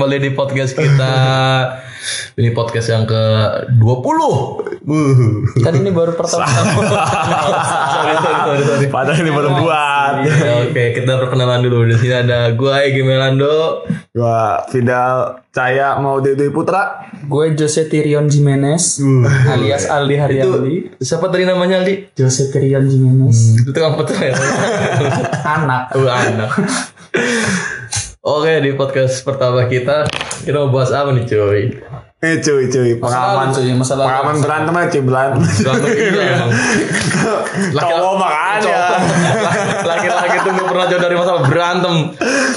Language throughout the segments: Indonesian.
kembali di podcast kita. Ini podcast yang ke 20 Kan ini baru pertama. sorry, sorry, sorry, sorry. Padahal ini baru buat. Iya, Oke, kita perkenalan dulu. Di sini ada gua Egi Melando. Gua Fidal Caya mau Dewi Putra. Gue Jose Tirion Jimenez alias Aldi Haryadi. Siapa tadi namanya Aldi? Jose Tirion Jimenez. Itu tukang petul ya. Anak. Oh, anak. Oke, di podcast pertama kita kita mau bahas apa nih, cuy? Eh cuy cuy pengalaman cuy, masa lalu. pengalaman berantem aja cuy berantem. Berantem emang. Cowok makanya. Cowok. Laki-laki tuh pernah jauh dari masalah berantem.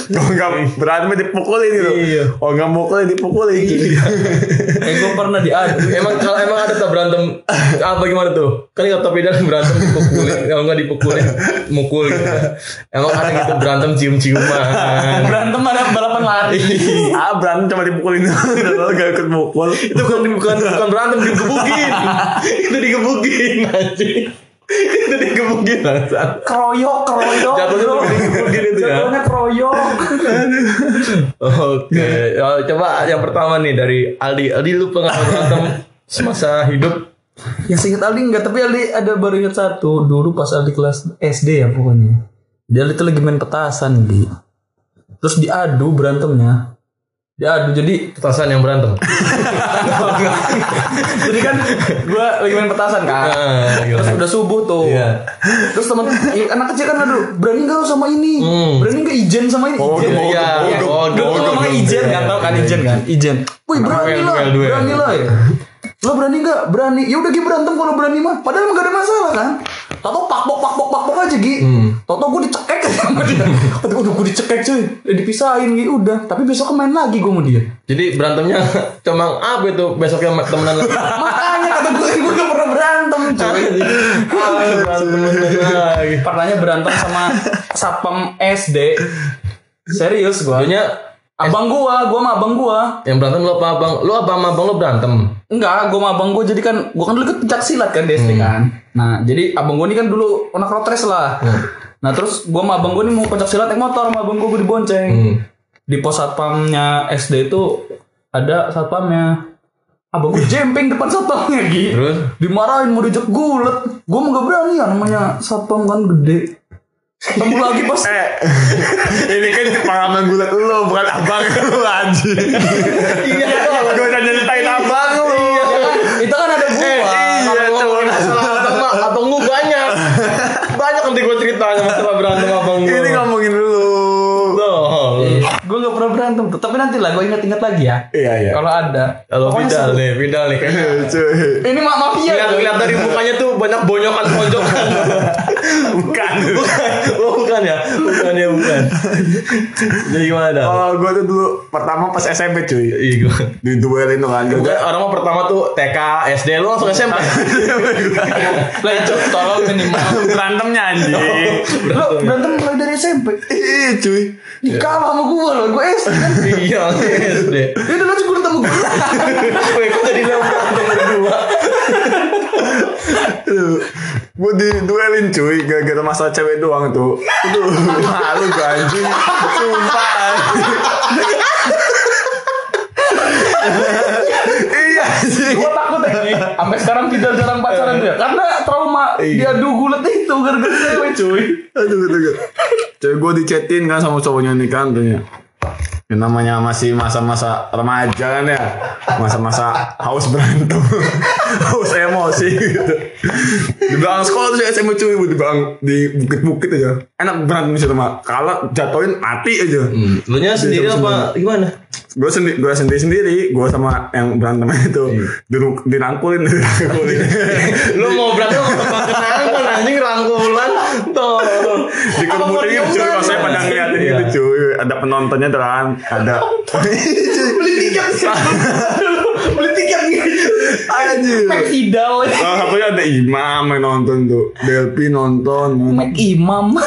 Kalau nggak berantemnya dipukulin gitu. Iya. Oh nggak mukulin dipukulin. Eh gue pernah diadu. Emang kalau emang ada tuh berantem apa gimana tuh? Kan kata Pidan berantem dipukulin, kalau nggak dipukulin mukul gitu. Emang ada gitu berantem cium-ciuman. Berantem ada balapan lari. ah berantem cuma dipukulin. Lalu gak ikut mukul. itu bukan bukan bukan berantem digebukin. itu digebukin anjing. Itu digebukin bangsat. Keroyok, keroyok. Jatuhnya lebih digebukin itu ya. Jatuhnya keroyok. Oke, Oh, coba yang pertama nih dari Aldi. Aldi lu pengalaman berantem semasa hidup? Yang singkat Aldi enggak, tapi Aldi ada baru ingat satu. Dulu pas Aldi kelas SD ya pokoknya. Dia itu lagi main petasan di. Terus diadu berantemnya. Diadu jadi Petasan yang berantem. jadi kan gue lagi main petasan kan. Ah, Terus udah subuh tuh. Iya. Terus teman i- anak kecil kan aduh, berani lu sama ini? Hmm. Berani enggak ijen sama ini? Oh, ijen. Iya, Iya. oh, oh, namanya oh, ijen iya, kan tau kan iya, ijen iya. kan? Ijen. Wih berani lah, berani lah ya. Lo berani nggak? Berani. Ya udah Gi berantem kalau berani mah. Padahal nggak ada masalah kan. Toto pak bok pak bok pak bok aja Gi. Toto gue dicekek sama dia. Udah gue dicekek cuy. Udah dipisahin Gi. Udah. Tapi besok main lagi gue sama dia. Jadi berantemnya cuma apa itu besoknya temenan lagi? Makanya kata gue gue gak pernah berantem cuy. Ah. Pernahnya berantem sama satpam SD. Serius gue. Jadinya Abang gua, gua sama abang gua. yang berantem lu apa abang? Lu apa sama abang lu berantem? Enggak, gua sama abang gua jadi kan gua kan dulu ikut pencak silat kan di SD kan. Nah, jadi abang gua ini kan dulu anak race lah. Nah, terus gua sama abang gua ini mau pencak silat naik motor sama abang gua gua dibonceng. Hmm. Di pos satpamnya SD itu ada satpamnya. Abang gua jemping depan satpamnya gitu. Terus? Dimarahin mau dijak gulet. Gua mau gak berani ya namanya satpam kan gede. Ketemu lagi pas Eh, ini kan pengalaman gulat lu bukan abang lu anjing. Iya, Gue udah nyeritain abang lu. itu kan ada gua. Iya tuh. abang gua banyak. Banyak nanti gua ceritanya masalah berantem abang gua. Ini ngomongin dulu. Gue gak pernah berantem tuh. Tapi nanti lah gue ingat-ingat lagi ya. Iya iya. Kalau ada. Kalau Vidal nih, Vidal nih. Ini mak mafia. Lihat dari mukanya tuh banyak bonyokan ponjokan. Bukan. bukan, oh, bukan ya, bukan ya bukan. Jadi gimana? Dal? Oh, gue tuh dulu pertama pas SMP cuy. Iya, gua. Di duelin tuh kan. Bukan, orang mah pertama tuh TK, SD, lu langsung SMP. Lah itu tolong minimal. Berantemnya anjing. Lo berantem mulai dari SMP. Ih cuy. Nikah sama gue loh. Gue SD kan. Iya, SD. Ya udah lanjut gue ketemu gue. Wih, kok jadi lu berantem berdua? Gue di duelin cuy gara-gara masalah cewek doang tuh. Malu gue anjing. Sumpah. iya anjing. Gue takut ya. Sampai sekarang tidak jarang pacaran dia. Karena trauma dia adu gulet itu gara-gara cewek cuy. Aduh, aduh. Cewek gue dicetin kan sama cowoknya nih kan tuh Yang namanya masih masa-masa remaja kan ya. Masa-masa haus berantem. haus emosi gitu. Di belakang sekolah tuh SMA cuy. Di belakang di bukit-bukit aja. Enak berantem situ mah. Kalau jatuhin mati aja. Hmm, lu nya sendiri apa gimana? Gue sendiri, gue sendiri sendiri, gue sama yang berantem itu Diru- dirangkulin, dirangkulin. Lu mau berantem sama kenangan anjing rangkulan tuh. Gitu cuy, saya pada ngeliatin Iya. gitu cuy. Ada penontonnya kan, ada. Beli tiket. Beli tiket. Anjir. Mac Idal. Salah satunya ada imam yang nonton tuh. Delpi nonton. Mac Imam.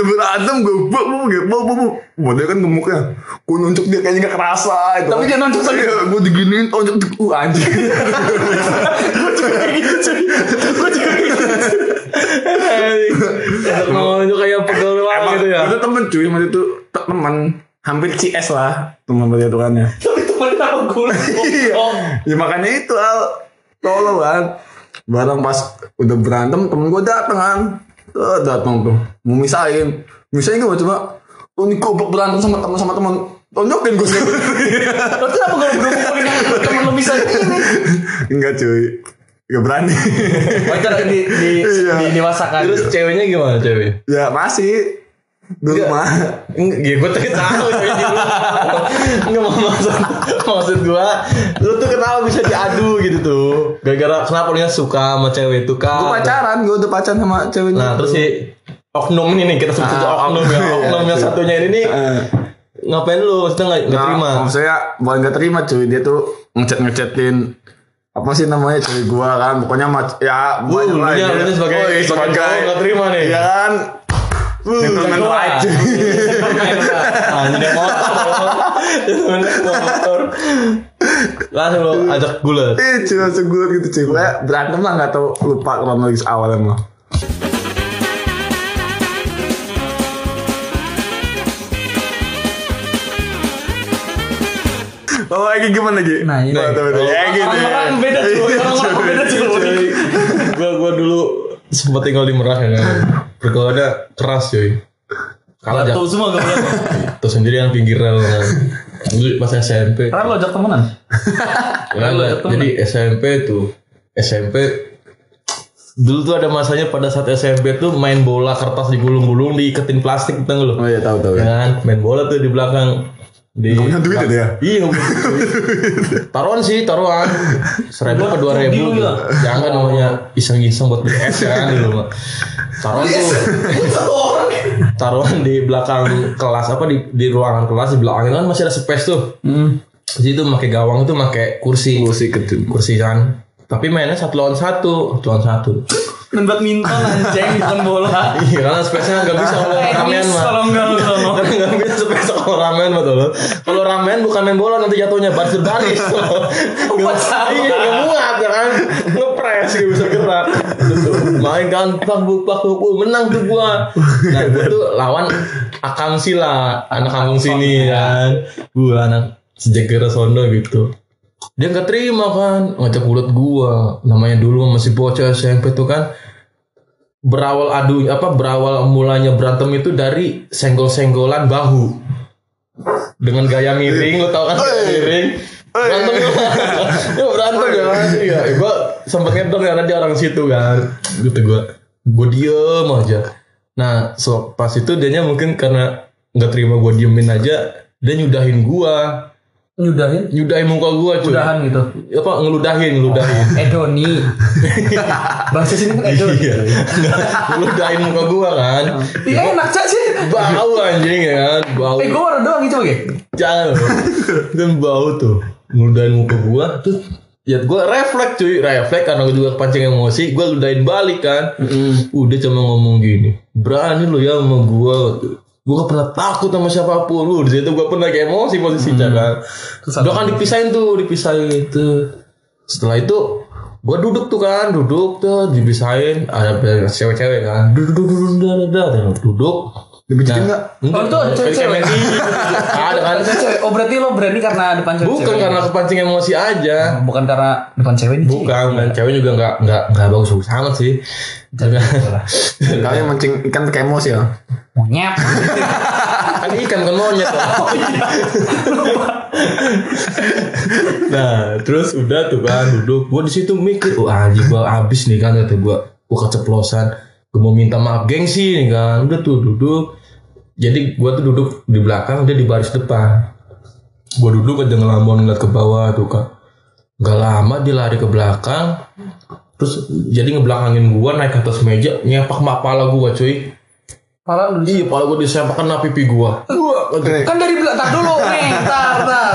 Udah berantem gue bu bu bu bu bu. Bu kan gemuknya. Gue nunjuk dia kayaknya gak kerasa itu Tapi dia nunjuk sakit. iya, gue diginiin nunjuk uh anjing. Mau juga kayak pegawai emang gitu ya. itu temen cuy emang itu te- teman hampir CS lah teman berjatuhannya Tapi temen apa gue? Oh, ya makanya itu al. Tolong kan barang pas udah berantem temen gue dateng kan Eh, datang tuh mau misahin misahin gue coba oh ini goblok berantem sama teman sama teman tonjokin gue Berarti apa kalau bro mukulin yang temen lo bisa ini? enggak cuy Gak berani Wajar di di Iya. di dewasakan. Terus ceweknya gimana cewek? ya masih di rumah Enggak, ya gue tuh dulu. Enggak mau maksud maksud gue, lu tuh kenapa bisa diadu gitu tuh? Gara-gara kenapa lu suka sama cewek itu kan? gue pacaran gue udah pacaran sama ceweknya Nah terus si oknum ini nih kita sebut Ah, oknum ya. oknum, Oknum iya, yang iya. satunya ini nih Eh, ngapain lu? Maksudnya nggak nggak nah, terima? maksudnya bukan gak terima cuy dia tuh ngechat ngechatin apa sih namanya cewek gua kan pokoknya mac ya Uh, banyak lu lah nya sebagai Oh, iya, sebagai nggak terima nih. ya kan Gentleman cuy. Anjing dia motor. Motor. Langsung lu ajak gulat. Ih, cuma segulat gitu cuy. Kayak berantem lah nggak tahu lupa kronologis awalnya mah. Oh, lagi gimana lagi? Nah, ini. Oh, tahu, tahu. Ya gitu. Orang-orang beda cuy, orang-orang beda cuy. Gua gua dulu sempat tinggal di Merah ya kan. Pergaulannya keras cuy. Kalah Tahu jak semua gak boleh. tuh sendirian pinggir rel kan. Dulu pas SMP. Karena lo ajak temenan. Kan, jadi SMP tuh SMP dulu tuh ada masanya pada saat SMP tuh main bola kertas digulung-gulung diiketin plastik tau lu Oh iya tahu tahu ya ya. kan main bola tuh di belakang di Gak punya duit ya dia? iya taruhan sih taruhan seribu ke dua ribu ya? jangan namanya iseng-iseng buat beli es ya kan dulu mah taruhan tuh Satu orang. taruhan di belakang kelas apa di di ruangan kelas di belakangnya kan masih ada space tuh Hmm. di situ pakai gawang itu pakai kursi Musik kecil. kursi kan tapi mainnya satu lawan satu. Satu lawan satu. Main badminton anjing bukan bola. iya karena space-nya nggak bisa kalau ramen Tenis mah kalau enggak lu sono. karena nggak bisa space kalau ramen betul kalau ramen bukan main bola nanti jatuhnya baris baris iya nggak muat ya kan? Ngepres gak bisa gerak. Gitu. main kan pak bu pak bu bu, menang tuh gua. Nah gua tuh lawan akang sila anak kampung sini kan? Gua anak sejagar sono gitu dia nggak terima kan ngajak ulet gua. Namanya dulu masih bocah SMP tuh kan. Berawal adu apa berawal mulanya berantem itu dari senggol-senggolan bahu. Dengan gaya miring lo tau kan gaya miring. Berantem. Ya berantem ya kan iya gua sempet ngedong karena dia orang situ kan. Gitu gua gua diem aja. Nah so pas itu dianya mungkin karena nggak terima gua diemin aja dia nyudahin gua Nyudahin. nyudahin muka gua cuy. Udahan gitu. apa ngeludahin ngeludahin. Edoni. Bahasa sini kan Edoni. iya. Ngeludahin muka gua kan? Iya enak Cak, sih. bau anjing ya kan? Bau. Eh gue warna doang gitu ya. jangan kan bau tuh. Ngeludahin muka gua tuh ya gua refleks cuy. Refleks karena gua juga kepancing emosi. Gua ludahin balik kan? Udah cuma ngomong gini. Berani lu ya sama gua gua gak pernah takut sama siapa pun. Lu di situ gua pun lagi emosi posisinya kan. Udah kan dipisahin tuh dipisahin tuh setelah itu gua duduk tuh kan. Duduk tuh dipisahin. Ada cewek-cewek kan. Duduk duduk duduk duduk duduk Dipijitin nggak? Oh, itu cewek-cewek. ada kan Cewek. Oh berarti lo berani karena depan cewek. bukan karena kepancing emosi aja bukan karena depan cewek ini. bukan dan cewek juga nggak nggak nggak bagus bagus amat sih Kalian mancing ikan pakai emosi ya? Monyet. kan ikan kan monyet loh. nah terus udah tuh kan duduk gua di situ mikir oh anjing gua abis nih kan kata gua gua keceplosan gua mau minta maaf gengsi nih kan udah tuh duduk jadi gua tuh duduk di belakang dia di baris depan. Gua duduk aja ngelamun ngeliat ke bawah tuh kan Gak lama dia lari ke belakang terus jadi ngebelakangin gua naik ke atas meja nyepak kepala gua cuy Pala lu Iya, pala gue disepak kena pipi gua. Gua Kan dari belakang dulu nih, tar tar.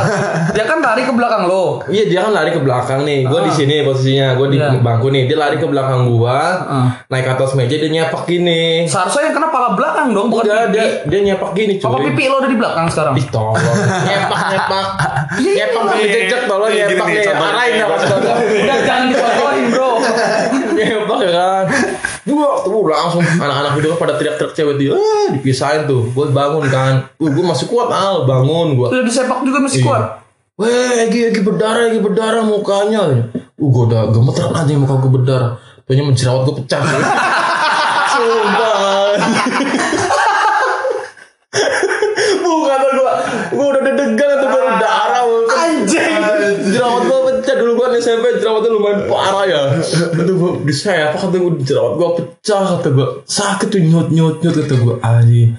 Dia kan lari ke belakang lo. Iya dia kan lari ke belakang nih, gue di sini posisinya, gue di Iya. bangku nih, dia lari ke belakang gua, Ah. naik ke atas meja dia nyepak gini. Seharusnya yang kena pala belakang dong, bukan Udah pipi. dia dia nyepak gini Apa cuy. pipi lo ada di belakang sekarang? Ih tolong nyepak nyepak nyepak pakai jejak tolong Gini, nyepak gini, nih arahin Udah jangan dicontohin bro. nyepak ya kan dua tuh langsung anak-anak itu pada teriak-teriak cewek dia ah, dipisahin tuh gue bangun kan uh, gue masih kuat al bangun gue Udah disepak juga masih Iya. kuat. Weh, Egi, Egi berdarah, Egi berdarah mukanya. Uh, gue udah gemeteran aja muka gue berdarah. Kayaknya menjerawat gue pecah. Sumpah. Bukan gue, gue udah deg-degan tuh gue. Dulu gue SMP jerawatnya lumayan parah ya. Itu gue disepak kata gue jerawat gue pecah kata gue sakit tuh nyut nyut nyut kata gue anjing.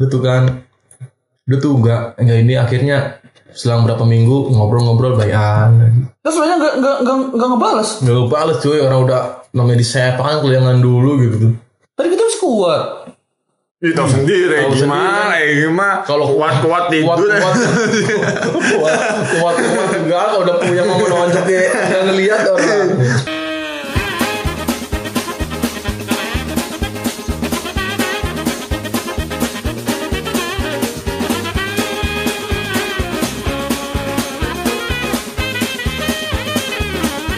Itu kan. Udah tuh enggak enggak ini. Akhirnya selang berapa minggu ngobrol-ngobrol bayan. Terus sebenarnya nggak nggak nggak nggak ngebales. nggak bales cuy. Orang udah namanya disepak kan keliangan dulu gitu. Tuh Tadi kita masih kuat. Ih, tahu sendiri Tahu gimana ya gimana? Kalau kuat-kuat kuat tidur. kuat kuat. Kuat kuat enggak kalau udah punya nonjok ya nggak ngeliat orang